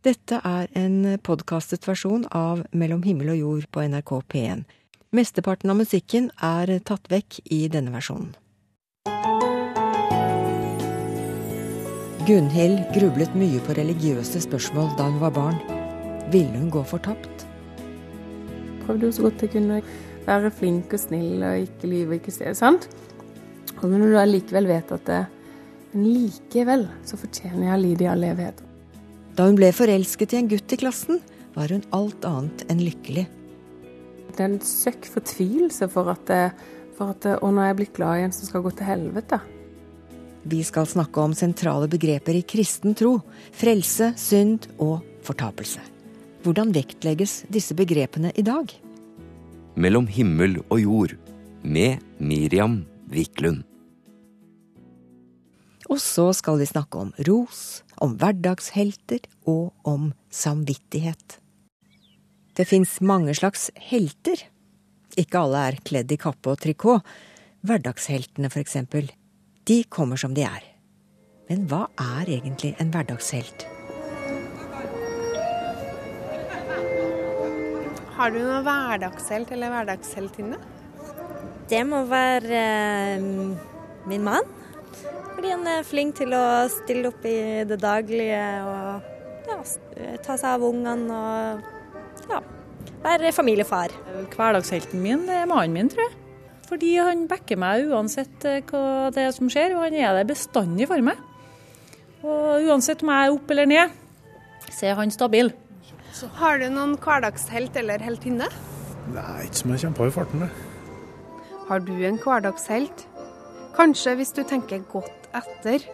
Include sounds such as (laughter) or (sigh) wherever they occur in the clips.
Dette er en podkastet versjon av Mellom himmel og jord på NRK P1. Mesteparten av musikken er tatt vekk i denne versjonen. Gunhild grublet mye på religiøse spørsmål da hun var barn. Ville hun gå fortapt? Prøvde jo så godt jeg kunne være flink og snill og ikke lyve og ikke se sant? Og når du allikevel vet at det, men likevel så fortjener jeg å lide i all evighet. Da hun ble forelsket i en gutt i klassen, var hun alt annet enn lykkelig. Det er en søkk fortvilelse for at, for at Og nå er jeg blitt glad i en som skal gå til helvete. Vi skal snakke om sentrale begreper i kristen tro. Frelse, synd og fortapelse. Hvordan vektlegges disse begrepene i dag? Mellom himmel og jord med Miriam Wiklund. Og så skal vi snakke om ros, om hverdagshelter og om samvittighet. Det fins mange slags helter. Ikke alle er kledd i kappe og trikot. Hverdagsheltene, for eksempel. De kommer som de er. Men hva er egentlig en hverdagshelt? Har du noen hverdagshelt eller hverdagsheltinne? Det må være eh, min mann. Fordi han er flink til å stille opp i det daglige og ja, ta seg av ungene og ja, være familiefar. Hverdagshelten min er mannen min, tror jeg. Fordi han backer meg uansett eh, hva det er som skjer, og han er der bestandig for meg. Og uansett om jeg er opp eller ned, så er han stabil. Har du noen hverdagshelt eller heltinne? Nei, ikke som jeg kommer på i farten. det. Har du en hverdagshelt? Kanskje hvis du tenker godt etter,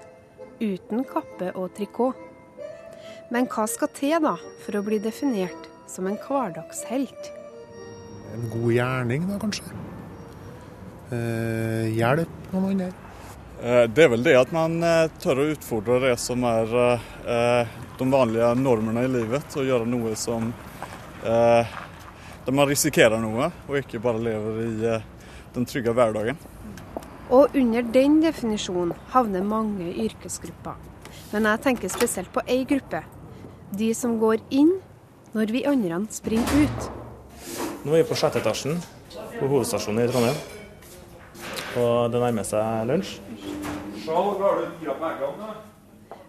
uten kappe og trikot. Men hva skal til da for å bli definert som en hverdagshelt? En god gjerning, da, kanskje. Eh, hjelp noen andre. Eh, Det er vel det at man eh, tør å utfordre det som er eh, de vanlige normene i livet, og gjøre noe som eh, Der man risikerer noe, og ikke bare lever i den trygge hverdagen. Og under den definisjonen havner mange yrkesgrupper. Men jeg tenker spesielt på ei gruppe. De som går inn når vi andre springer ut. Nå er vi på sjette etasjen på hovedstasjonen i Trondheim. Og det nærmer seg lunsj.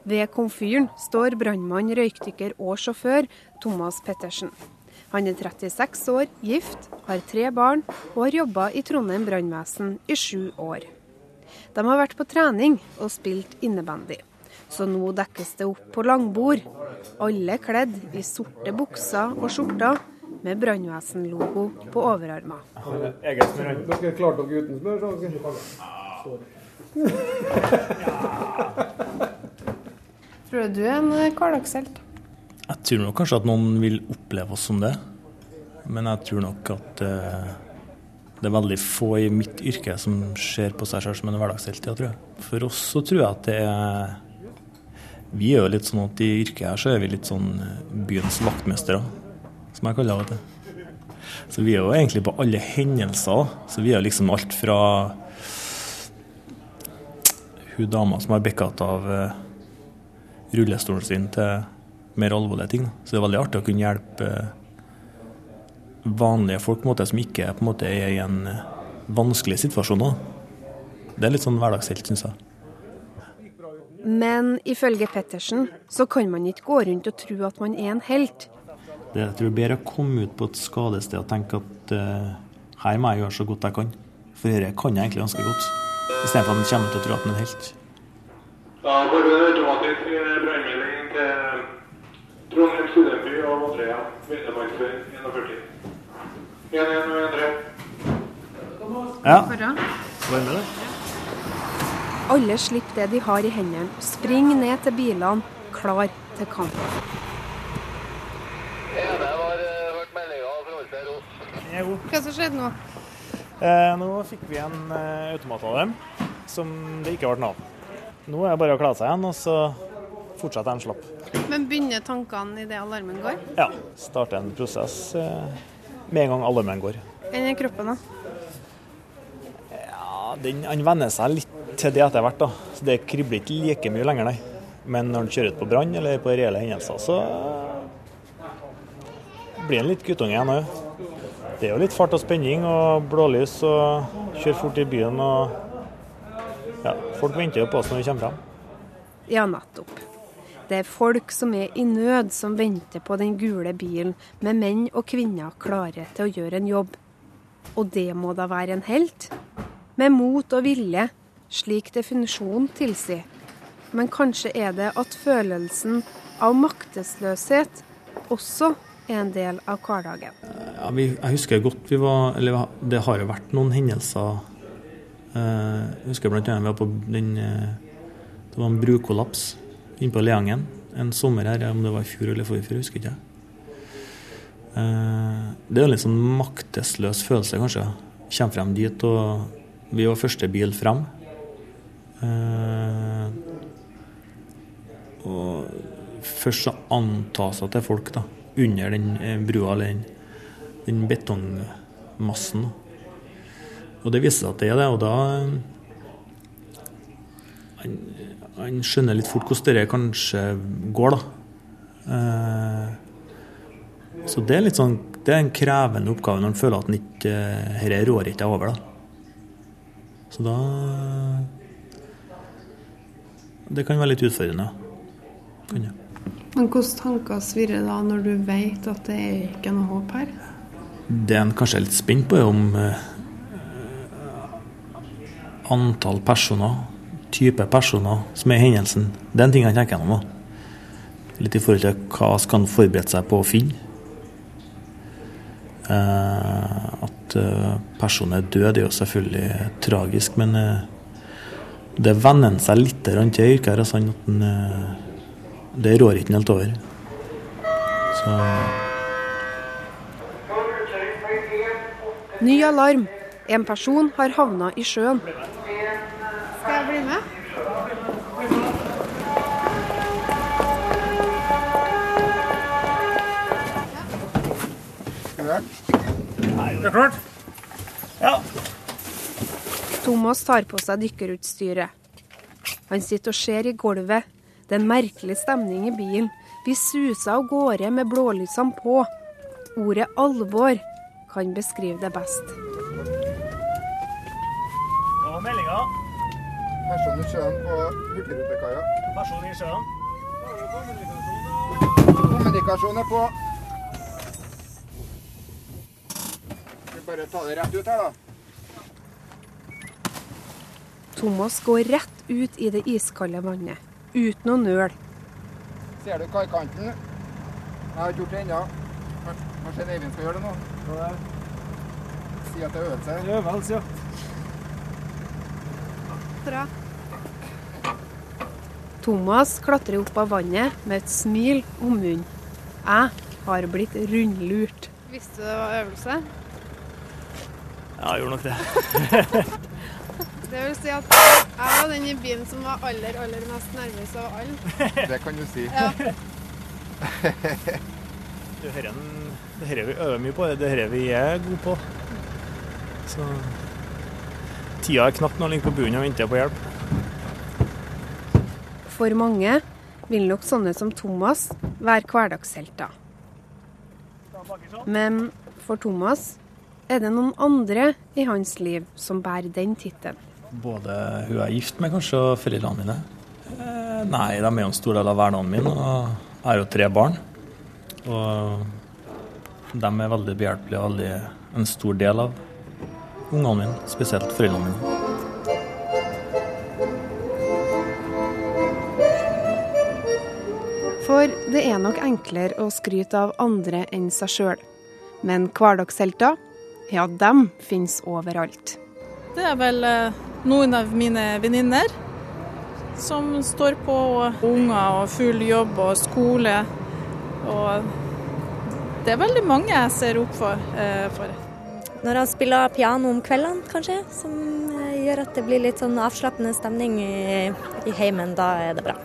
Ved komfyren står brannmann, røykdykker og sjåfør Thomas Pettersen. Han er 36 år, gift, har tre barn og har jobba i Trondheim brannvesen i sju år. De har vært på trening og spilt innebandy. Så nå dekkes det opp på langbord. Alle kledd i sorte bukser og skjorter med brannvesenlogo på overarmer. Dere klarte dere uten smør, så Tror du du er en eh, hverdagshelt? Jeg tror nok kanskje at noen vil oppleve oss som det. Men jeg tror nok at eh, det er veldig få i mitt yrke som ser på seg selv som en hverdagshelt. Tror jeg. For oss så tror jeg at det er Vi er jo litt sånn at i yrket her så er vi litt sånn eh, byens vaktmestere, som jeg kaller det. Så vi er jo egentlig på alle hendelser. Så vi er liksom alt fra hun dama som har bekket av eh, rullestolen sin til mer alvorlige ting. Så det er veldig artig å kunne hjelpe eh, vanlige folk på en måte, som ikke på en måte, er i en eh, vanskelig situasjon. nå. Det er litt sånn hverdagshelt, syns jeg. Men ifølge Pettersen så kan man ikke gå rundt og tro at man er en helt. Det jeg tror bedre å komme ut på et skadested og tenke at uh, her må jeg gjøre så godt jeg kan. For dette kan jeg egentlig ganske godt. Istedenfor at man kommer til å tro at man er en helt. Da får du automatisk brannmelding til Trondheim studentby og Andrea Vindemarksveien 41. 11 og 13. Ja. Med det? Alle slipper det de har i hendene, Spring springer ned til bilene, klar til kamp. Hva som skjedde nå? Eh, nå fikk vi en eh, automat av dem som det ikke ble noe av. Nå er det bare å klare seg igjen, og så fortsetter de slapp. Men begynner tankene idet alarmen går? Ja, Starter en prosess eh, med en gang alarmen går. Enn i kroppen, da? Ja, den, Han venner seg litt til det etter hvert, da. Så det kribler ikke like mye lenger, nei. Men når han kjører ut på brann eller på reelle hendelser, så blir han litt guttunge igjen òg. Det er jo litt fart og spenning og blålys og kjøre fort i byen og Ja, folk venter jo på oss når vi kommer frem. Ja, nettopp. Det er folk som er i nød, som venter på den gule bilen, med menn og kvinner klare til å gjøre en jobb. Og det må da være en helt? Med mot og vilje, slik definisjonen tilsier. Men kanskje er det at følelsen av maktesløshet også er en del av hverdagen. Ja, vi, jeg husker godt vi var Eller det har jo vært noen hendelser. Eh, jeg husker annet vi var på den eh, Det var en brukollaps inne på Leangen en sommer her, om det var i fjor eller forfjor, husker ikke. Eh, det er en litt sånn maktesløs følelse, kanskje. Kommer frem dit, og vi var første bil frem. Eh, og først så antas at det er folk da, under den eh, brua, eller den, den betongmassen. Og det viser seg at det er det, og da han, han skjønner litt fort hvordan det kanskje går, da. Eh, så det er litt sånn Det er en krevende oppgave når han føler at han ikke Dette rår ikke over, da. Så da Det kan være litt utfordrende. Kan. Men hvilke tanker svirrer da når du vet at det er ikke noe håp her? Det en kanskje er litt spent på, er om eh, antall personer, type personer, som er i hendelsen. Det er en ting jeg tenker gjennom. Litt i forhold til hva skal han forberede seg på å finne. Eh, at eh, personen er død, det er jo selvfølgelig tragisk, men eh, det venner han seg litt til yrket her. Altså, at den, eh, det rår ikke han helt over. Så Ny alarm. En person har havna i sjøen. Skal jeg bli med? Er det klart? Ja. Thomas tar på seg dykkerutstyret. Han sitter og ser i gulvet. Det er en merkelig stemning i bilen. Vi suser av gårde med blålysene på. Ordet alvor kan beskrive det best. Hva var meldinga? Person i sjøen på Hurtigrutekaia. Person i sjøen. Kommunikasjon er på. Vi bare ta det rett ut her, da? Thomas går rett ut i det iskalde vannet, uten å nøle. Ser du kaikanten? Jeg har ikke gjort det ennå. Kanskje Eivind skal gjøre det nå? Si at det er øvelse. Øvelse, ja. Bra. Thomas klatrer opp av vannet med et smil om munnen. Jeg har blitt rundlurt. Visste du det var øvelse? Ja, jeg gjorde nok det. (laughs) Det vil si at jeg var den i bilen som var aller, aller mest nervøs av alle. (laughs) Det kan du si. Ja. (laughs) Det her en- det her er vi øver mye på, det er vi er gode på. Så tida er knapt når en ligger på bunnen og venter på hjelp. For mange vil nok sånne som Thomas være hverdagshelter. Men for Thomas er det noen andre i hans liv som bærer den tittelen. Både hun jeg er gift med, kanskje, og foreldrene mine. Eh, nei, de er jo en stor del av hverdagen min, og jeg har jo tre barn. Og de er veldig behjelpelige og veldig en stor del av ungene mine, spesielt foreldrene mine. For det er nok enklere å skryte av andre enn seg sjøl. Men hverdagshelter, ja, dem finnes overalt. Det er vel eh, noen av mine venninner som står på og unger og full jobb og skole. Og det er veldig mange jeg ser opp for. Eh, for. Når han spiller piano om kveldene, kanskje, som eh, gjør at det blir litt sånn avslappende stemning i, i heimen, da er det bra.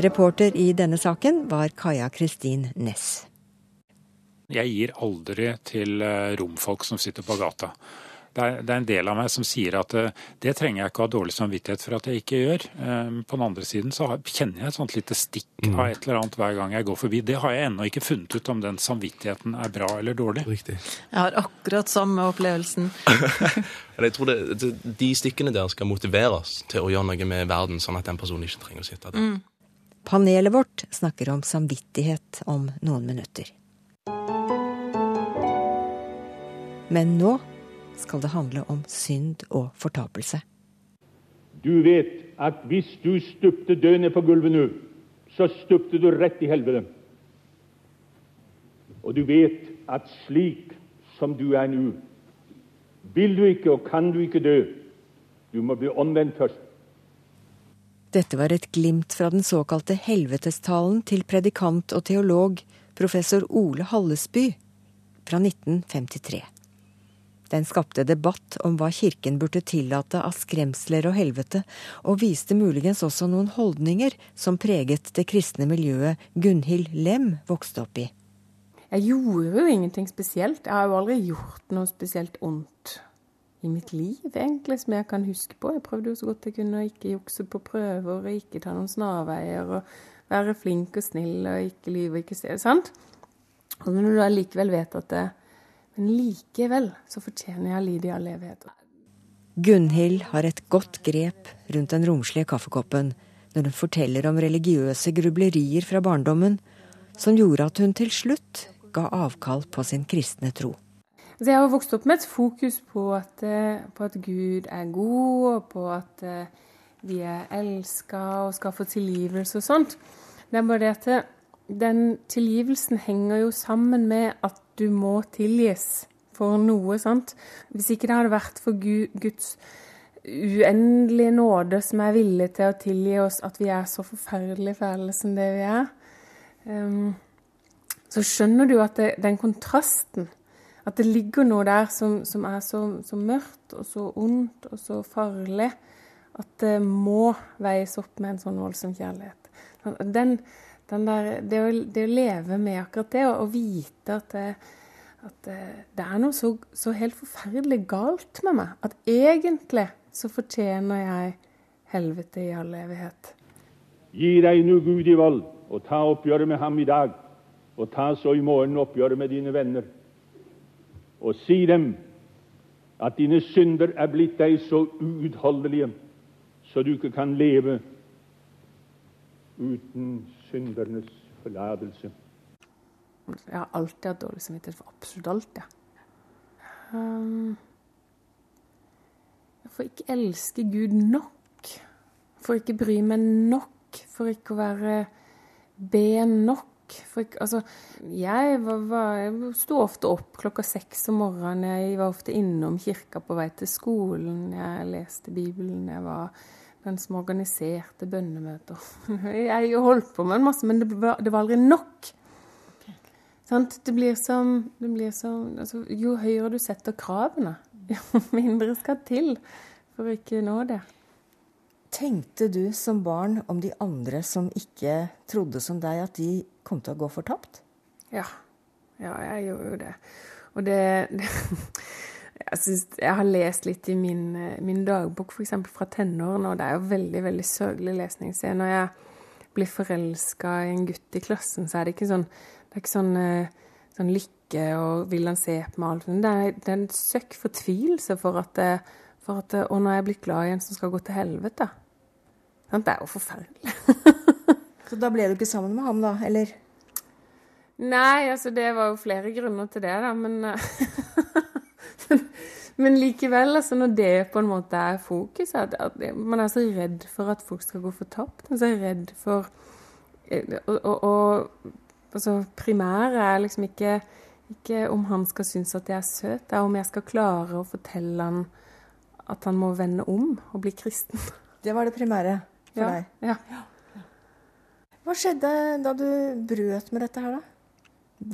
Reporter i denne saken var Kaja Kristin Næss. Jeg gir aldri til eh, romfolk som sitter på gata. Det er, det er en del av meg som sier at eh, det trenger jeg ikke å ha dårlig samvittighet for at jeg ikke gjør. Eh, på den andre siden så har, kjenner jeg et sånt lite stikk Mm. av et eller annet hver gang jeg går forbi. Det har jeg ennå ikke funnet ut om den samvittigheten er bra eller dårlig. Riktig. Jeg har akkurat samme opplevelsen. (laughs) Jeg tror det, det, De stikkene der skal motiveres til å gjøre noe med verden, sånn at den personen ikke trenger å sitte der. Panelet vårt snakker om samvittighet om noen minutter. Men nå skal det handle om synd og fortapelse. Du vet at hvis du stupte døende på gulvet nå, så stupte du rett i helvete. Og du vet at slik som du er nå, vil du ikke og kan du ikke dø. Du må bli omvendt først. Dette var et glimt fra den såkalte helvetestalen til predikant og teolog professor Ole Hallesby fra 1953. Den skapte debatt om hva kirken burde tillate av skremsler og helvete, og viste muligens også noen holdninger som preget det kristne miljøet Gunhild Lem vokste opp i. Jeg gjorde jo ingenting spesielt. Jeg har jo aldri gjort noe spesielt ondt i mitt liv, egentlig, som jeg kan huske på. Jeg prøvde jo så godt jeg kunne å ikke jukse på prøver, og ikke ta noen snarveier, og være flink og snill, og ikke lyve og ikke se. Sant? Og når du likevel vet at det Men likevel så fortjener jeg å lide i all evighet. Gunhild har et godt grep rundt den romslige kaffekoppen når hun forteller om religiøse grublerier fra barndommen som gjorde at hun til slutt ga avkall på sin kristne tro. Så jeg har vokst opp med et fokus på at, eh, på at Gud er god, og på at eh, vi er elska og skal få tilgivelse og sånt. Det er bare det at den tilgivelsen henger jo sammen med at du må tilgis for noe, sant. Hvis ikke det hadde vært for Guds uendelige nåde som er villig til å tilgi oss at vi er så forferdelig fæle som det vi er, um, så skjønner du at det, den kontrasten At det ligger noe der som, som er så, så, mørkt og så ondt og så farlig at det må veies opp med en sånn voldsom kjærlighet. Den, den der, det, å, det, å, leve med akkurat det, og, og vite at, at det, det, er noe så, så helt forferdelig galt med meg, at egentlig så fortjener jeg helvete i all evighet. Gi deg nå Gud i vold, og ta oppgjøret med ham i dag, og ta så i morgen oppgjøret med dine venner. Og si dem at dine synder er blitt deg så uutholdelige så du ikke kan leve uten syndernes forlatelse. Jeg har alltid hatt dårlig samvittighet for absolutt alt, jeg. Ja. Um, jeg får ikke elske Gud nok. Får ikke bry meg nok. Får ikke å være be nok. Ikke, altså, jeg, var, jeg sto ofte opp klokka seks om morgenen. Jeg var ofte innom kirka på vei til skolen. Jeg leste Bibelen. Jeg var den som organiserte bønnemøter. (laughs) Jeg holdt på med en masse, men det var, det var aldri nok. Sant? Det blir som, det blir som altså, Jo høyere du setter kravene, jo mindre skal til for å ikke nå det. Tenkte du som barn om de andre som ikke trodde som deg, at de kom til å gå fortapt? Ja. Ja, jeg gjorde jo det. Og det, (laughs) det jeg, synes, jeg, har lest litt i min, min dagbok, f.eks. fra tenårene, og det er jo veldig veldig sørgelig lesning. Så når jeg blir forelska i en gutt i klassen, så er det ikke sånn, det er ikke sånn, sånn lykke og vil han se på meg alt. Det er, det er en søkk fortvilelse for at, det, for at Og nå er jeg blitt glad i en som skal gå til helvete. Det er jo forferdelig. (laughs) så da ble du ikke sammen med ham, da? Eller? Nei, altså det var jo flere grunner til det, da, men (laughs) (laughs) Men likevel, altså når det på en måte er fokus at, at Man er så redd for at folk skal gå fortapt. Man er så redd for Og, og, og altså primæret er liksom ikke, ikke om han skal synes at jeg er søt, det er om jeg skal klare å fortelle han at han må vende om og bli kristen. Det var det primære for ja, deg? Ja. Hva skjedde da du brøt med dette her, da?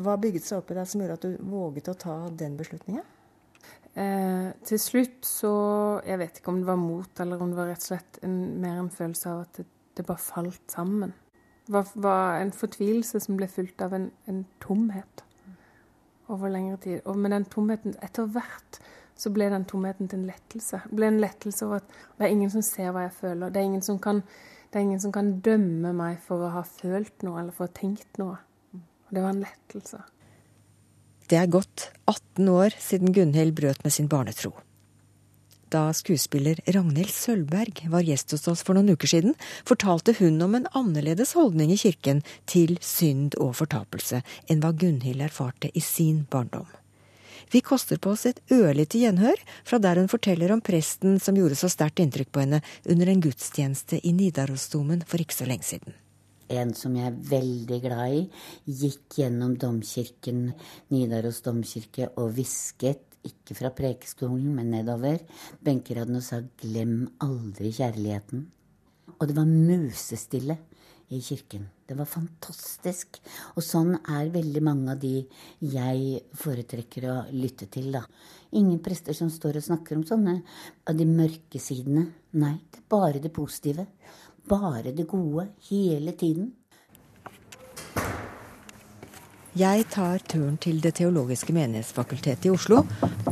Hva bygget seg opp i deg som gjorde at du våget å ta den beslutningen? Eh, til slutt så Jeg vet ikke om det var mot, eller om det var rett og slett en, mer en følelse av at det, det bare falt sammen. Det var, var, en fortvilelse som ble fulgt av en, en tomhet over lengre tid. Og med den tomheten Etter hvert så ble den tomheten til en lettelse. Det ble en lettelse over at det er ingen som ser hva jeg føler. Det er ingen som kan, ingen som kan dømme meg for å ha følt noe eller for å ha tenkt noe. Og det var en lettelse. Det er gått 18 år siden Gunhild brøt med sin barnetro. Da skuespiller Ragnhild Sølvberg var gjest hos oss for noen uker siden, fortalte hun om en annerledes holdning i kirken til synd og fortapelse enn hva Gunhild erfarte i sin barndom. Vi koster på oss et ørlite gjenhør fra der hun forteller om presten som gjorde så sterkt inntrykk på henne under en gudstjeneste i Nidarosdomen for ikke så lenge siden. En som jeg er veldig glad i, gikk gjennom domkirken, Nidaros domkirke, og hvisket, ikke fra prekestolen, men nedover, benkeraden og sa 'glem aldri kjærligheten'. Og det var musestille i kirken. Det var fantastisk. Og sånn er veldig mange av de jeg foretrekker å lytte til, da. Ingen prester som står og snakker om sånne av de mørke sidene. Nei, det er bare det positive. Bare det gode. Hele tiden. Jeg tar turen til Det teologiske menighetsfakultetet i Oslo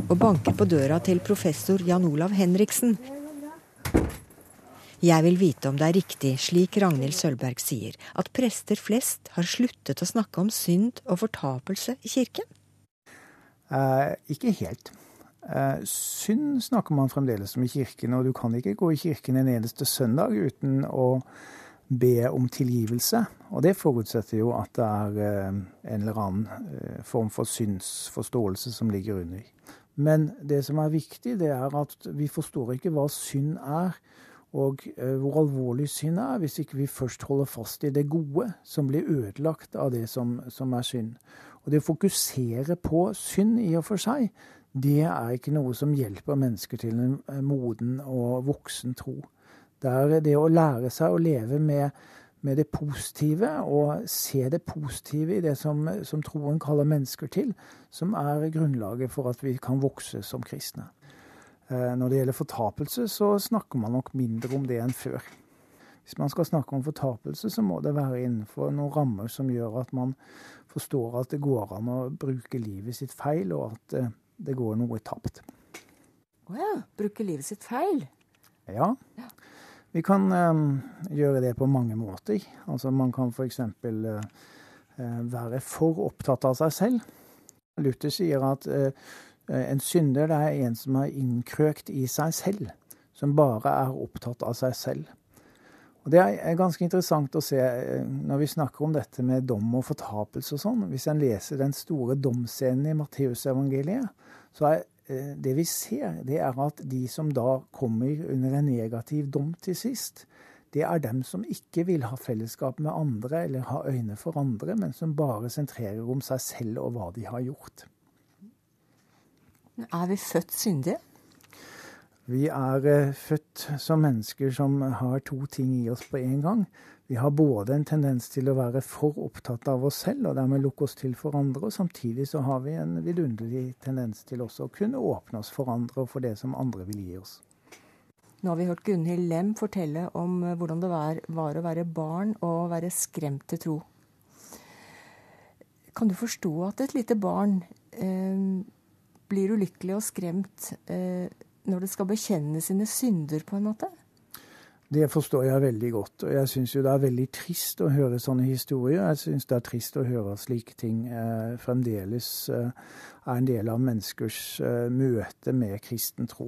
og banker på døra til professor Jan Olav Henriksen. Jeg vil vite om det er riktig, slik Ragnhild Sølvberg sier, at prester flest har sluttet å snakke om synd og fortapelse i kirken? Eh, ikke helt. Eh, synd snakker man fremdeles om i kirken, og du kan ikke gå i kirken en eneste søndag uten å be om tilgivelse. Og det forutsetter jo at det er eh, en eller annen eh, form for synsforståelse som ligger under. Men det som er viktig, det er at vi forstår ikke hva synd er, og hvor alvorlig synd er, hvis ikke vi først holder fast i det gode som blir ødelagt av det som, som er synd. Og det å fokusere på synd i og for seg, det er ikke noe som hjelper mennesker til en moden og voksen tro. Det er det å lære seg å leve med, med det positive og se det positive i det som, som, troen kaller mennesker til, som er grunnlaget for at vi kan vokse som kristne. Eh, når det gjelder fortapelse, så snakker man nok mindre om det enn før. Hvis man skal snakke om fortapelse, så må det være innenfor noen rammer som gjør at man forstår at det går an å bruke livet sitt feil, og at eh, det går noe tapt. Å ja. Bruke livet sitt feil? Ja. Vi kan um, gjøre det på mange måter. Altså Man kan f.eks. Uh, være for opptatt av seg selv. Luther sier at uh, en synder det er en som er innkrøkt i seg selv. Som bare er opptatt av seg selv. Og Det er ganske interessant å se når vi snakker om dette med dom og fortapelse og sånn. Hvis en leser den store domscenen i Matteusevangeliet, så er Eh, det vi ser, det er at de som da kommer under en negativ dom til sist, det er dem som ikke vil ha fellesskap med andre eller ha øyne for andre, men som bare sentrerer om seg selv og hva de har gjort. Er vi født syndige? Vi er eh, født som mennesker som har to ting i oss på en gang. Vi har både en tendens til å være for opptatt av oss selv og dermed lukke oss til for andre, og samtidig så har vi en vidunderlig tendens til også å kunne åpne oss for andre og for det som andre vil gi oss. Nå har vi hørt Gunhild Lem fortelle om eh, hvordan det var, var å være barn og være skremt til tro. Kan du forstå at et lite barn eh, blir ulykkelig og skremt eh, når det skal bekjenne sine synder, på en måte? Det forstår jeg veldig godt. Og jeg syns jo det er veldig trist å høre sånne historier. Jeg syns det er trist å høre at slike ting eh, fremdeles eh, er en del av menneskers eh, møte med kristen tro.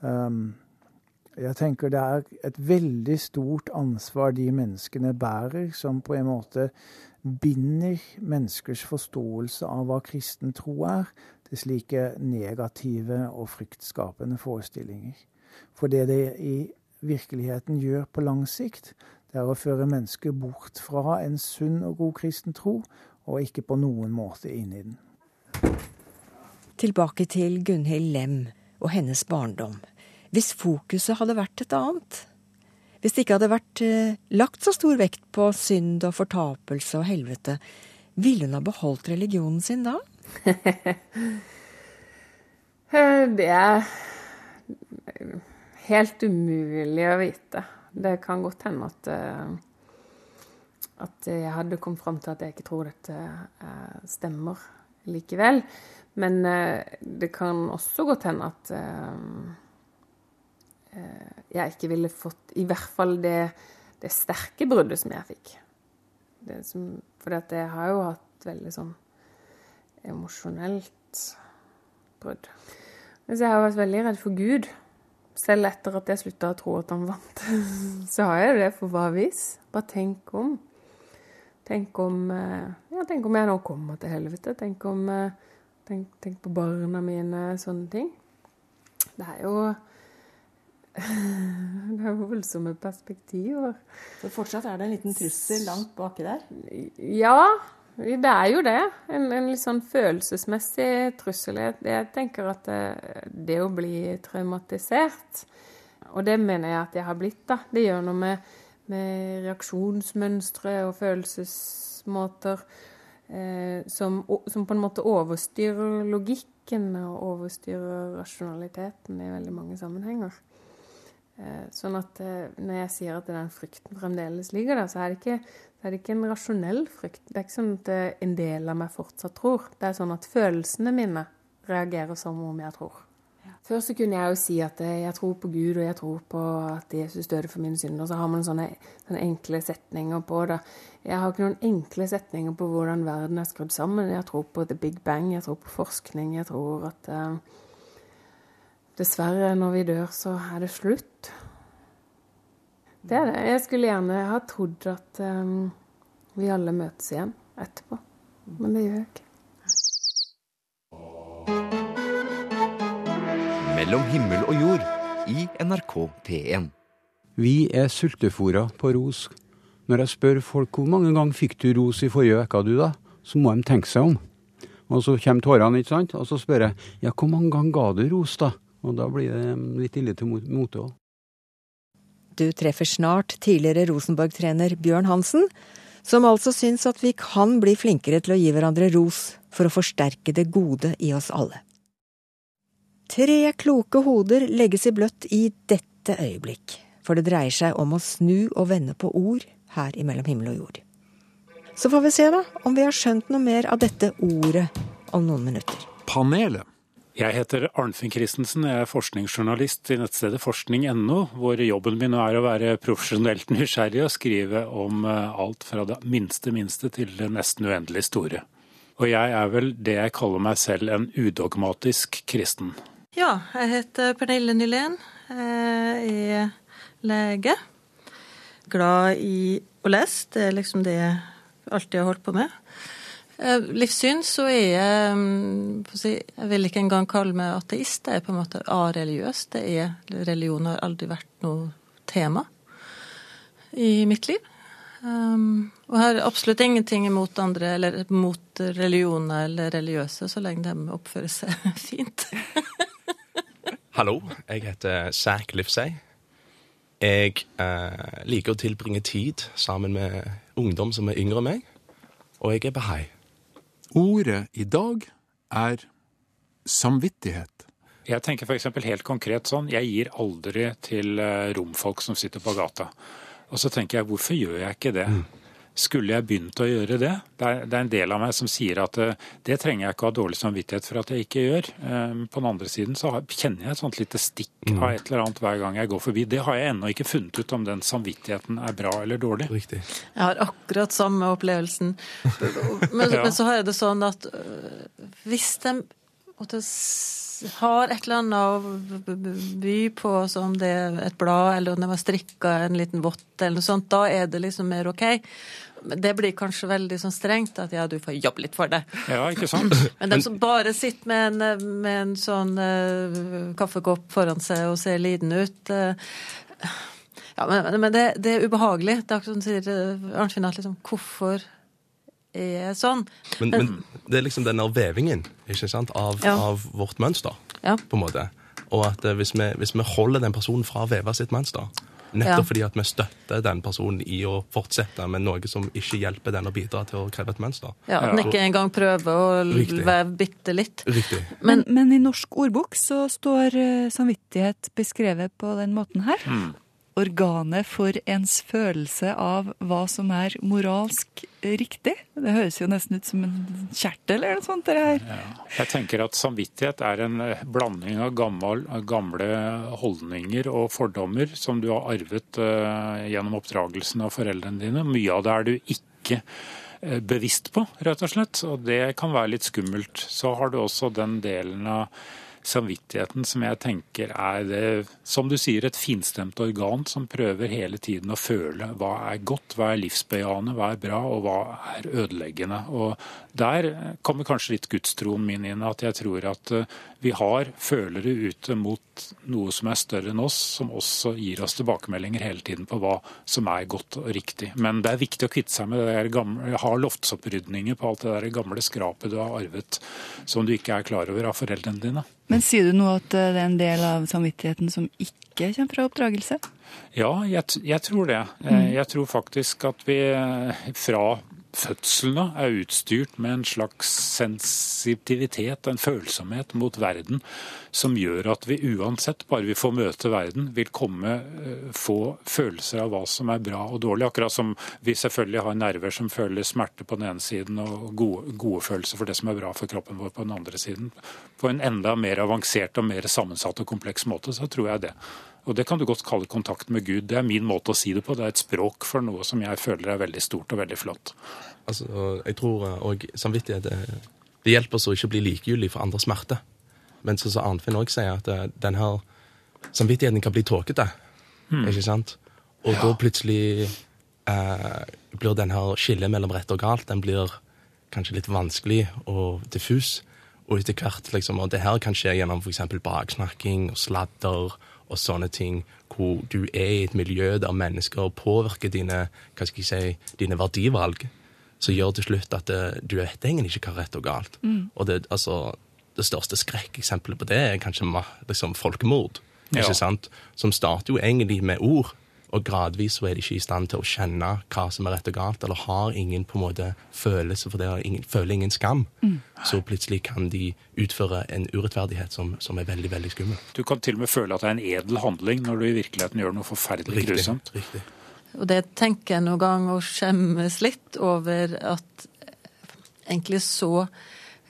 Um, jeg tenker det er et veldig stort ansvar de menneskene bærer, som på en måte binder menneskers forståelse av hva kristen tro er, til slike negative og fryktskapende forestillinger. For det det i virkeligheten gjør på lang sikt, det er å føre mennesker bort fra en sunn og god kristen tro, og ikke på noen måte inn i den. Tilbake til Gunhild Lem og hennes barndom. Hvis fokuset hadde vært et annet? Hvis det ikke hadde vært eh, lagt så stor vekt på synd og fortapelse og helvete, ville hun ha beholdt religionen sin da? (laughs) det er helt umulig å vite. Det kan godt hende at, eh, at jeg hadde kommet fram til at jeg ikke tror dette eh, stemmer likevel. Men eh, det kan også godt hende at jeg ikke ville fått i hvert fall det, det sterke bruddet som jeg fikk. Som, for jeg har jo hatt veldig sånn emosjonelt brudd. Hvis jeg har vært veldig redd for Gud. Selv etter at jeg slutta å tro at han vant, (laughs) så har jeg det for hva vis. Bare tenk om. Tenk om eh, Ja, tenk om jeg nå kommer til helvete. Tenk om eh, Tenk, tenk på barna mine, sånne ting. Det er jo (laughs) Det er voldsomme perspektiver. Så fortsatt er det en liten trussel langt baki der? Ja, det er jo det. En, en litt sånn følelsesmessig trussel. Jeg, tenker at det, det, å bli traumatisert Og det mener jeg at jeg har blitt, da. Det gjør noe med, med reaksjonsmønstre og følelsesmåter eh, som, som, på en måte overstyrer logikken og overstyrer rasjonaliteten i veldig mange sammenhenger. Eh, sånn at eh, når jeg sier at den frykten fremdeles ligger der, så er det ikke, er ikke en rasjonell frykt. Det er ikke sånn at eh, en del av meg fortsatt tror. Det er sånn at følelsene mine reagerer som om jeg tror. Før så kunne jeg jo si at jeg tror på Gud, og jeg tror på at Jesus døde for mine synder. Så har man sånne, sånne, enkle setninger på det. Jeg har ikke noen enkle setninger på hvordan verden er skrudd sammen. Jeg tror på the big bang, jeg tror på forskning. Jeg tror at uh, dessverre, når vi dør, så er det slutt. Det er det. Jeg skulle gjerne ha trodd at um, vi alle møtes igjen etterpå. Men det gjør jeg ikke. Mellom himmel og jord i NRK P1. Vi er sultefòra på ros. Når jeg spør folk hvor mange ganger fikk du ros i forrige uke, du da, så må de tenke seg om. Og så kommer tårene, ikke sant. Og så spør jeg ja, hvor mange ganger ga du ros, da? Og da blir det litt ille til mote òg. Du treffer snart tidligere Rosenborg-trener Bjørn Hansen, som altså syns at vi kan bli flinkere til å gi hverandre ros for å forsterke det gode i oss alle. Tre kloke hoder legges i bløtt i dette øyeblikk, for det dreier seg om å snu og vende på ord her imellom himmel og jord. Så får vi se da om vi har skjønt noe mer av dette ordet om noen minutter. Panelet. Jeg heter Arnfinn Christensen, jeg er forskningsjournalist i nettstedet forskning.no, hvor jobben min er å være profesjonelt (laughs) nysgjerrig og skrive om eh, alt fra det minste minste til det nesten uendelig store. Og jeg er vel det jeg kaller meg selv en udogmatisk kristen. Ja, jeg heter Pernille Nylén. Jeg er lege. Glad i å lese. Det er liksom det jeg alltid har holdt på med. Eh, livssyn så er jeg mm, Jeg vil ikke engang kalle meg ateist. Jeg er på en måte areligiøs. Det er, religion har aldri vært noe tema i mitt liv. Um, og jeg har absolutt ingenting imot andre, eller mot religioner eller religiøse, så lenge de oppfører seg (laughs) fint. Hallo, jeg heter Zack Livsey. Jeg eh, liker å tilbringe tid sammen med ungdom som er yngre enn meg, og jeg er bahai. Ordet i dag er samvittighet. Jeg tenker f.eks. helt konkret sånn, jeg gir aldri til eh, romfolk som sitter på gata. Og så tenker jeg, hvorfor gjør jeg ikke det? Mm. Skulle jeg begynt å gjøre det? Det er, en del av meg som sier at eh, det trenger jeg ikke ha dårlig samvittighet for at jeg ikke gjør. Ehm, på den andre siden så kjenner jeg et sånt lite stikk mm. av et eller annet hver gang jeg går forbi. Det har jeg ennå ikke funnet ut om den samvittigheten er bra eller dårlig. Riktig. Jeg har akkurat samme opplevelsen. (laughs) Men, ja. men så har jeg det sånn at øh, hvis de har et eller annet å by på, som det er et blad, eller om det var strikka en liten vott, eller noe sånt, da er det liksom mer OK. Det blir kanskje veldig sånn strengt at ja, du får jobbe litt for det. Ja, ikke sant? (laughs) Men de som bare sitter med en, med en sånn uh, kaffekopp foran seg og ser liten ut uh, Ja, men, men det, det, er ubehagelig. Det er akkurat som sier uh, Arnfinn at liksom Hvorfor er sånn? Men, men, det er liksom denne vevingen ikke sant, av, ja. av vårt mønster, ja. på en måte. Og at hvis vi, hvis vi holder den personen fra å veve sitt mønster Nettopp ja. fordi at vi støtter den personen i å fortsette med noe som ikke hjelper den å bidra til å kreve et mønster. Ja, At den ikke engang prøver å Riktig. veve bitte litt. Riktig. Men, men, i norsk ordbok så står uh, samvittighet beskrevet på den måten her. Mm. Organet for ens følelse av hva som er moralsk riktig. Det høres jo nesten ut som en kjertel eller noe sånt. det her. Jeg tenker at samvittighet er en blanding av gammel, gamle holdninger og fordommer som du har arvet uh, gjennom oppdragelsen av foreldrene dine. Mye av det er du ikke eh, bevisst på, rett og slett. Og det kan være litt skummelt. Så har du også den delen av samvittigheten som jeg tenker er det, som du sier, et finstemt organ som prøver hele tiden å føle hva er godt, hva er livsbejaende, hva er bra og hva er ødeleggende. Og der kommer kanskje litt gudstroen min inn, at jeg tror at eh, vi har følere ute mot noe som er større enn oss, som også gir oss tilbakemeldinger hele tiden på hva som er godt og riktig. Men det er viktig å kvitte seg med det der gamle, ha loftsopprydninger på alt det der gamle skrapet du har arvet som du ikke er klar over av foreldrene dine. Men sier du nå at eh, det er en del av samvittigheten som ikke kommer fra oppdragelse? Ja, jeg, jeg tror det. Eh, Jeg tror faktisk at vi fra fødselen er utstyrt med en slags sensitivitet, en følsomhet mot verden, som gjør at vi uansett, bare vi får møte verden, vil komme, eh, få følelser av hva som er bra og dårlig. Akkurat som vi selvfølgelig har nerver som føler smerte på den ene siden, og gode, gode følelser for det som er bra for kroppen vår på den andre siden. På en enda mer avansert og mer sammensatt og kompleks måte, så tror jeg det. Og Det kan du godt kalle kontakt med Gud. Det er min måte å si det på. Det er et språk for noe som jeg føler er veldig stort og veldig flott. Altså, jeg tror òg samvittighet det, det hjelper oss å ikke bli likegyldig for andres smerte. Men så som Arnfinn òg sier, at denne den her samvittigheten kan bli tåkete. Hmm. Ikke sant? Og da plutselig eh, blir den her skillet mellom rett og galt den blir kanskje litt vanskelig og diffus. Og etter hvert, liksom, og det her kan skje gjennom f.eks. baksnakking og sladder og sånne ting, hvor du er i et miljø der mennesker påvirker dine, hva skal jeg si, dine verdivalg, så gjør til slutt at det, du vet egentlig ikke hva rett og galt. Mm. Og det, altså, det største skrekkeksempelet på det er kanskje liksom, folkemord, Ja. sant? som starter jo egentlig med ord. Og gradvis så er de ikke i stand til å kjenne hva som er rett og galt, eller har ingen på en måte følelse for det, ingen, føler ingen skam. Mm. Så plutselig kan de utføre en urettferdighet som, som er veldig, veldig skummel. Du kan til og med føle at det er en edel handling når du i virkeligheten gjør noe forferdelig Riktig, grusomt. riktig. Og det tenker jeg noen gang å skjemmes litt over at egentlig så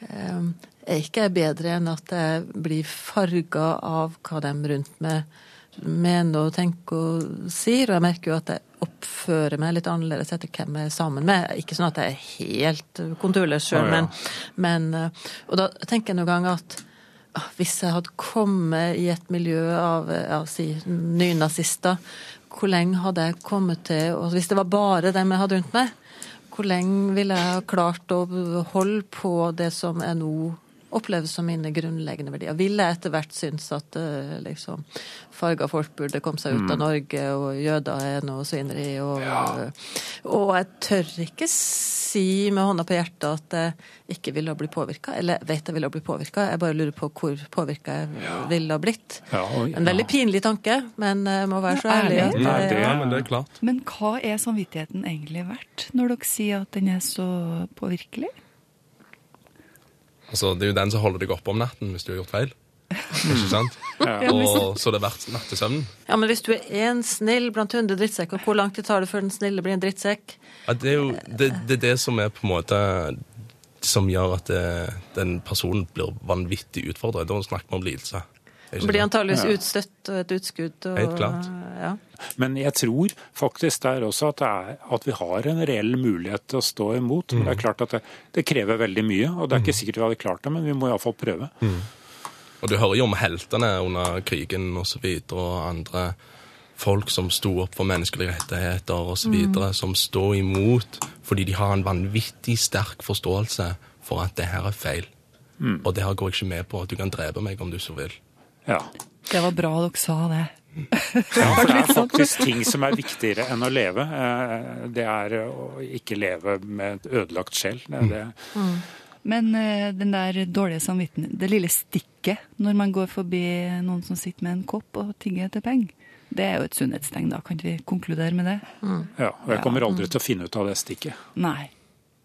eh, er ikke jeg bedre enn at jeg blir farga av hva de rundt meg mener og tenker og sier. Og jeg merker jo at jeg oppfører meg litt annerledes etter hvem jeg er sammen med. Ikke sånn at jeg er helt konturløs sjøl, ja. men, men eh, Og da tenker jeg noen gang at ah, hvis jeg hadde kommet i et miljø av ja, si, nynazister, hvor lenge hadde jeg kommet til og Hvis det var bare dem jeg hadde rundt meg, hvor lenge ville jeg ha klart å holde på det som jeg nå opplever som mine grunnleggende verdier? Ville etter hvert synes at eh, liksom, farga folk burde komme seg ut av Mm. Norge, og jøder er noe svineri, og, og jeg tør ikke si med hånda på hjertet at jeg ikke ville ha blitt påvirka, eller vet jeg ville ha blitt påvirka, jeg bare lurer på hvor påvirka jeg ville ha blitt. Ja, og- En veldig pinlig tanke, men jeg må være så Ja, ærlig. at det- Ja, men det er klart. Men hva er samvittigheten egentlig verdt, når dere sier at den er så påvirkelig? Altså, det er jo den som holder deg oppe om natten hvis du har gjort feil. Ikke sant? (laughs) Ja. Og så er det verdt nattesøvnen. Ja, men hvis du er én snill blant hundre drittsekker, hvor lang tid tar det før den snille blir en drittsekk? Ja, det er jo det, det, er det som er på en måte Som gjør at det, den personen blir vanvittig utfordret. Da snakker vi om lidelse. Blir antageligvis Ja. utstøtt og et utskudd. Og, Helt klart. Ja. Men jeg tror faktisk der også at, det er, at vi har en reell mulighet til å stå imot. Men det er klart at det, det krever veldig mye, og det er ikke sikkert vi hadde klart det, men vi må iallfall prøve. Og du hører jo om heltene under krigen og så videre, og andre folk som sto opp for menneskelige rettigheter og så videre, som står imot fordi de har en vanvittig sterk forståelse for at det her er feil. Mm. Og det her går jeg ikke med på. Du kan drepe meg om du så vil. Ja. Det var bra dere sa det. Ja, (laughs) for det er faktisk ting som er viktigere enn å leve. Eh, Det er å ikke leve med et ødelagt sjel. Det er det. Men eh, den der dårlige samvittigheten, det lille stikket når man går forbi noen som sitter med en kopp og tigger etter penger, det er jo et sunnhetstegn, da. Kan ikke vi konkludere med det? Ja, og jeg kommer aldri til å finne ut av det stikket. Nei.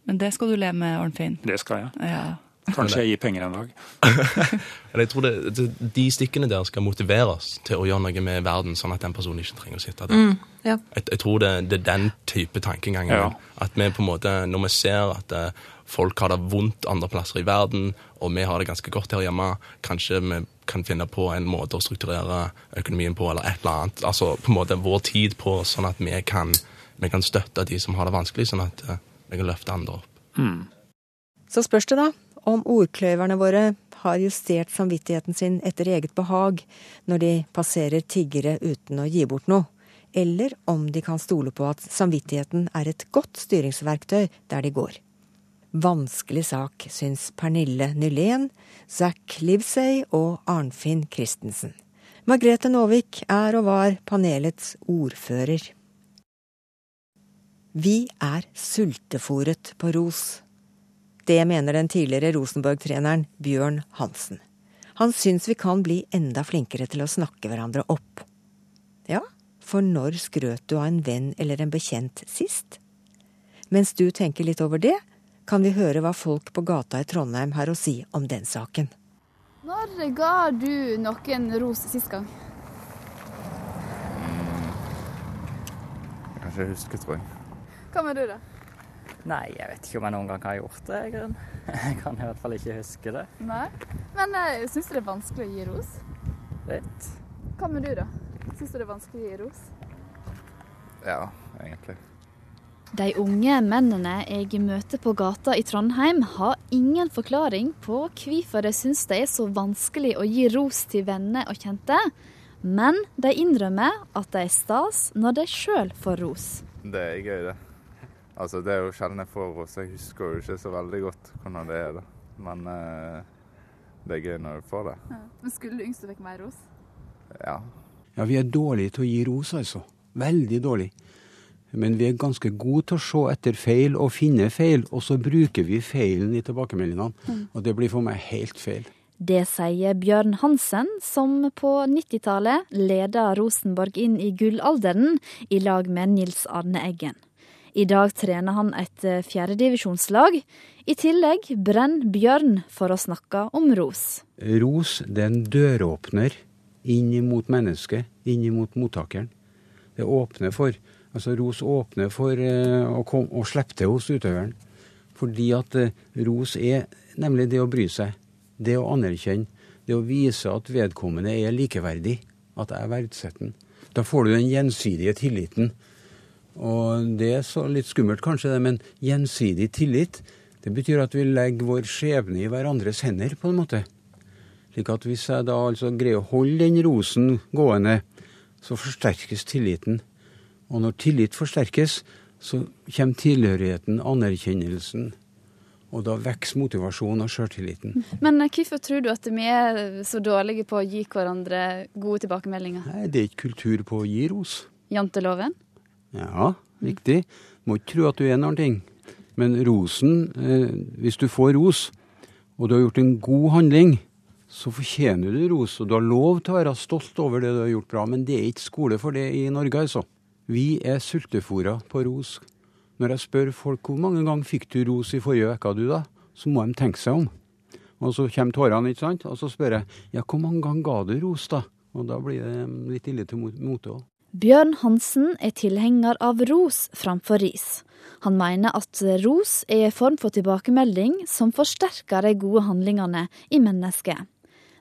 Men det skal du leve med, Arnfinn. Det skal jeg. Ja. Kanskje jeg gir penger en dag. (laughs) Jeg tror det, det, De stikkene der skal motiveres til å gjøre noe med verden, sånn at den personen ikke trenger å sitte der. Mm, ja. jeg, jeg tror det, det er den type tankegangen. Ja. At vi på en måte, når vi ser at eh, folk har det vondt andre plasser i verden, og vi har det ganske godt her hjemme, kanskje vi kan finne på en måte å strukturere økonomien på, eller et eller annet. Altså på en måte vår tid på, sånn at vi kan, vi kan støtte de som har det vanskelig, sånn at eh, vi kan løfte andre opp. Så spørs det da om ordkløyverne våre har justert samvittigheten sin etter eget behag når de passerer tiggere uten å gi bort noe, eller om de kan stole på at samvittigheten er et godt styringsverktøy der de går. Vanskelig sak, syns Pernille Nylén, Zack Livsey og Arnfinn Christensen. Margrethe Nåvik er og var panelets ordfører. Vi er sultefòret på ros. Det mener den tidligere Rosenborg-treneren Bjørn Hansen. Han syns vi kan bli enda flinkere til å snakke hverandre opp. Ja, for når skrøt du av en venn eller en bekjent sist? Mens du tenker litt over det, kan vi høre hva folk på gata i Trondheim har å si om den saken. Når ga du noen ros sist gang? Kanskje jeg husker, tror jeg. Hva med du, da? Nei, jeg vet ikke om jeg noen gang har gjort det. (laughs) Jeg kan i hvert fall ikke huske det. Nei. Men uh, syns du det er vanskelig å gi ros? Litt. Hva med du, da? Syns du det er vanskelig å gi ros? Ja, egentlig. De unge mennene jeg møter på gata i Trondheim, har ingen forklaring på hvorfor de syns det er så vanskelig å gi ros til venner og kjente, men de innrømmer at det er stas når de sjøl får ros. Det er gøy, det. Altså, Det er jo sjelden jeg får ros. Jeg husker jo ikke så veldig godt hvordan det er. da. Men eh, det er gøy når du får det. Ja. Men skulle du yngste fikk mer ros? Ja. Ja, vi er dårlige til å gi ros, altså. Veldig dårlige. Men vi er ganske gode til å se etter feil og finne feil, og så bruker vi feilen i tilbakemeldingene. Mm. Og det blir for meg helt feil. Det sier Bjørn Hansen, som på 90-tallet leda Rosenborg inn i gullalderen i lag med Nils Arne Eggen. I dag trener han et eh, fjerdedivisjonslag. I tillegg brenner Bjørn for å snakke om ros. Ros det er en døråpner inn mot mennesket, inn mot mottakeren. Det åpner for Altså ros åpner for eh, å, kom, å slippe til hos utøveren. Fordi at eh, ros er nemlig det å bry seg. Det å anerkjenne. Det å vise at vedkommende er likeverdig. At jeg verdsetter den. Da får du den gjensidige tilliten. Og det er så litt skummelt kanskje, det, men gjensidig tillit, det betyr at vi legger vår skjebne i hverandres hender, på en måte. Slik at hvis jeg da altså greier å holde den rosen gående, så forsterkes tilliten. Og når tillit forsterkes, så kommer tilhørigheten, anerkjennelsen. Og da vokser motivasjonen og sjøltilliten. Men eh, hvorfor tror du at vi er så dårlige på å gi hverandre gode tilbakemeldinger? Nei, det er ikke kultur på å gi ros. Janteloven? Ja, riktig. Må ikke tro at du er noen ting. Men rosen, eh, hvis du får ros, og du har gjort en god handling, så fortjener du ros. Og du har lov til å være stolt over det du har gjort bra, men det er ikke skole for det i Norge, altså. Vi er sultefòra på ros. Når jeg spør folk hvor mange ganger fikk du ros i forrige uke, du da, så må de tenke seg om. Og så kommer tårene, ikke sant. Og så spør jeg ja, hvor mange ganger ga du ros, da? Og da blir det litt ille til mote òg. Bjørn Hansen er tilhenger av ros framfor ris. Han mener at ros er en form for tilbakemelding som forsterker de gode handlingene i mennesket.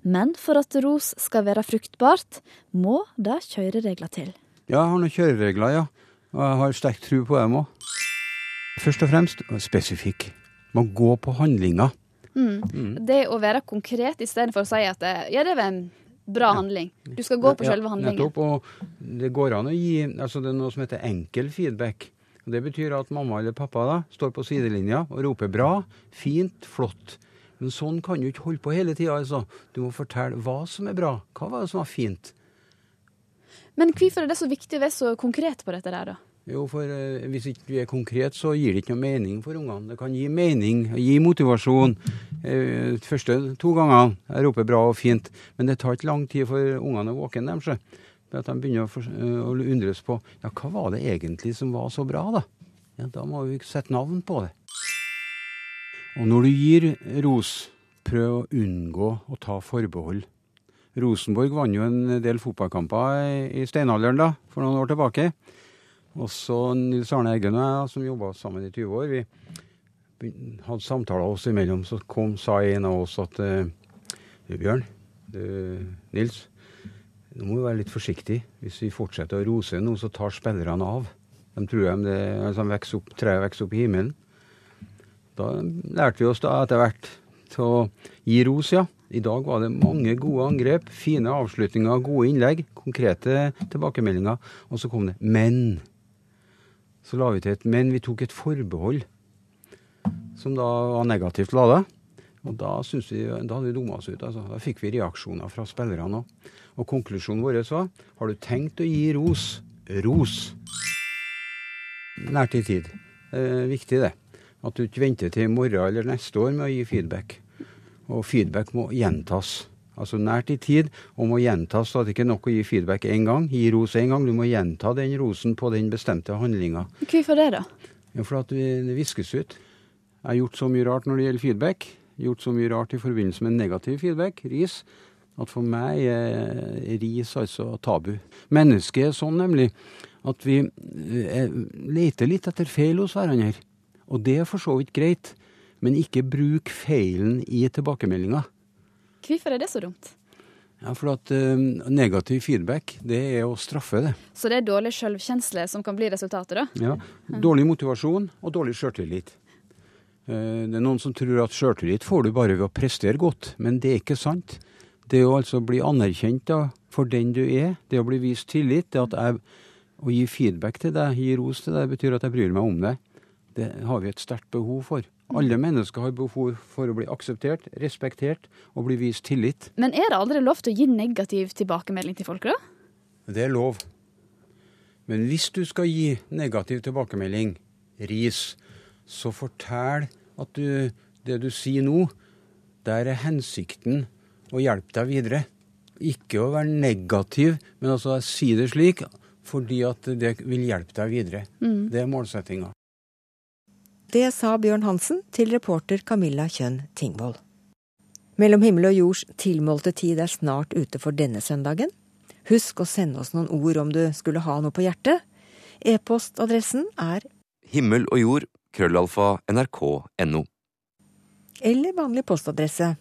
Men for at ros skal være fruktbart, må det kjøreregler til. Ja, jeg har noen kjøreregler, ja. Og jeg har sterk tro på dem òg. Først og fremst spesifikk. Man går på handlinger. Mm. Det å være konkret istedenfor å si at det, ja, det er bra handling. Du skal gå på Ja, selve handlingen. Nettopp. Og det går an å gi altså Det er noe som heter enkel feedback. Og Det betyr at mamma eller pappa da står på sidelinja og roper 'bra', 'fint', 'flott'. Men sånn kan du ikke holde på hele tida. Altså. Du må fortelle hva som er bra. Hva var det som var fint? Men hvorfor er det så viktig å være så konkret på dette der, da? Jo, for eh, hvis ikke du er konkret, så gir det ikke noe mening for ungene. Det kan gi mening, gi motivasjon. Eh, første to gangene jeg roper bra og fint, men det tar ikke lang tid for ungene å våkne dem. For at de begynner å, eh, å undres på ja, hva var det egentlig som var så bra, da? Ja, Da må vi sette navn på det. Og når du gir ros, prøv å unngå å ta forbehold. Rosenborg vant jo en del fotballkamper i steinalderen da, for noen år tilbake. Også Nils Arne Eggen og jeg, som jobba sammen i 20 år, vi hadde samtaler oss imellom. Så kom, sa en av oss at eh, du Bjørn, du Nils, nå må vi være litt forsiktig. Hvis vi fortsetter å rose nå, så tar spillerne av. De tror de det, altså, de vokser opp, treet vokser opp i himmelen. Da lærte vi oss da etter hvert til å gi ros, ja. I dag var det mange gode angrep, fine avslutninger, gode innlegg, konkrete tilbakemeldinger. Og så kom det 'men'. Så la vi til et 'men'. Vi tok et forbehold som da var negativt lada. Og da, synes vi, da hadde vi dumma oss ut. Altså. Da fikk vi reaksjoner fra spillerne òg. Og konklusjonen vår var har du tenkt å gi ros, ros. Nært i tid. Er viktig, det. At du ikke venter til i morgen eller neste år med å gi feedback. Og feedback må gjentas. Altså nært i tid, og må gjentas. Så det ikke er nok å gi feedback én gang. Gi ros én gang. Du må gjenta den rosen på den bestemte handlinga. Hvorfor det, da? Ja, for at det viskes ut. Jeg har gjort så mye rart når det gjelder feedback. Gjort så mye rart i forbindelse med negativ feedback, ris, at for meg er ris altså tabu. Mennesket er sånn nemlig at vi eh, leter litt etter feil hos hverandre. Og det er for så vidt greit, men ikke bruk feilen i tilbakemeldinga. Hvorfor er det så dumt? Ja, for at uh, negativ feedback, det er å straffe det. Så det er dårlig selvkjensle som kan bli resultatet, da? Ja. Dårlig motivasjon og dårlig sjøltillit. Uh, Det er noen som tror at sjøltillit får du bare ved å prestere godt, men det er ikke sant. Det å altså bli anerkjent da, for den du er, det å bli vist tillit, det at jeg, å gi feedback til deg, gi ros til deg, betyr at jeg bryr meg om deg. Det har vi et sterkt behov for. Alle mennesker har behov for å bli akseptert, respektert og bli vist tillit. Men er det aldri lov til å gi negativ tilbakemelding til folk, da? Det er lov. Men hvis du skal gi negativ tilbakemelding, ris, så fortell at du, det du sier nå, der er hensikten å hjelpe deg videre. Ikke å være negativ, men altså si det slik fordi at det vil hjelpe deg videre. Mm. Det er målsettinga. Det sa Bjørn Hansen til reporter Camilla Kjønn Tingvoll. Mellom himmel og jords tilmålte tid er snart ute for denne søndagen. Husk å sende oss noen ord om du skulle ha noe på hjertet. E-postadressen er Himmel og jord, krøllalfa, nrk.no. eller vanlig postadresse.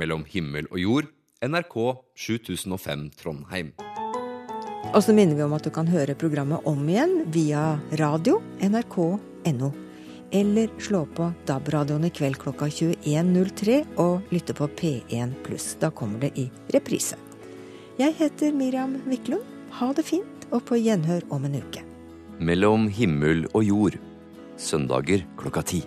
Mellom himmel og jord, NRK 7005 Trondheim. Og så minner vi om at du kan høre programmet om igjen via radio nrk.no. Eller slå på DAB-radioen i kveld klokka 21.03 og lytte på P1 pluss. Da kommer det i reprise. Jeg heter Miriam Wiklund. Ha det fint, og på gjenhør om en uke. Mellom himmel og jord. Søndager klokka ti.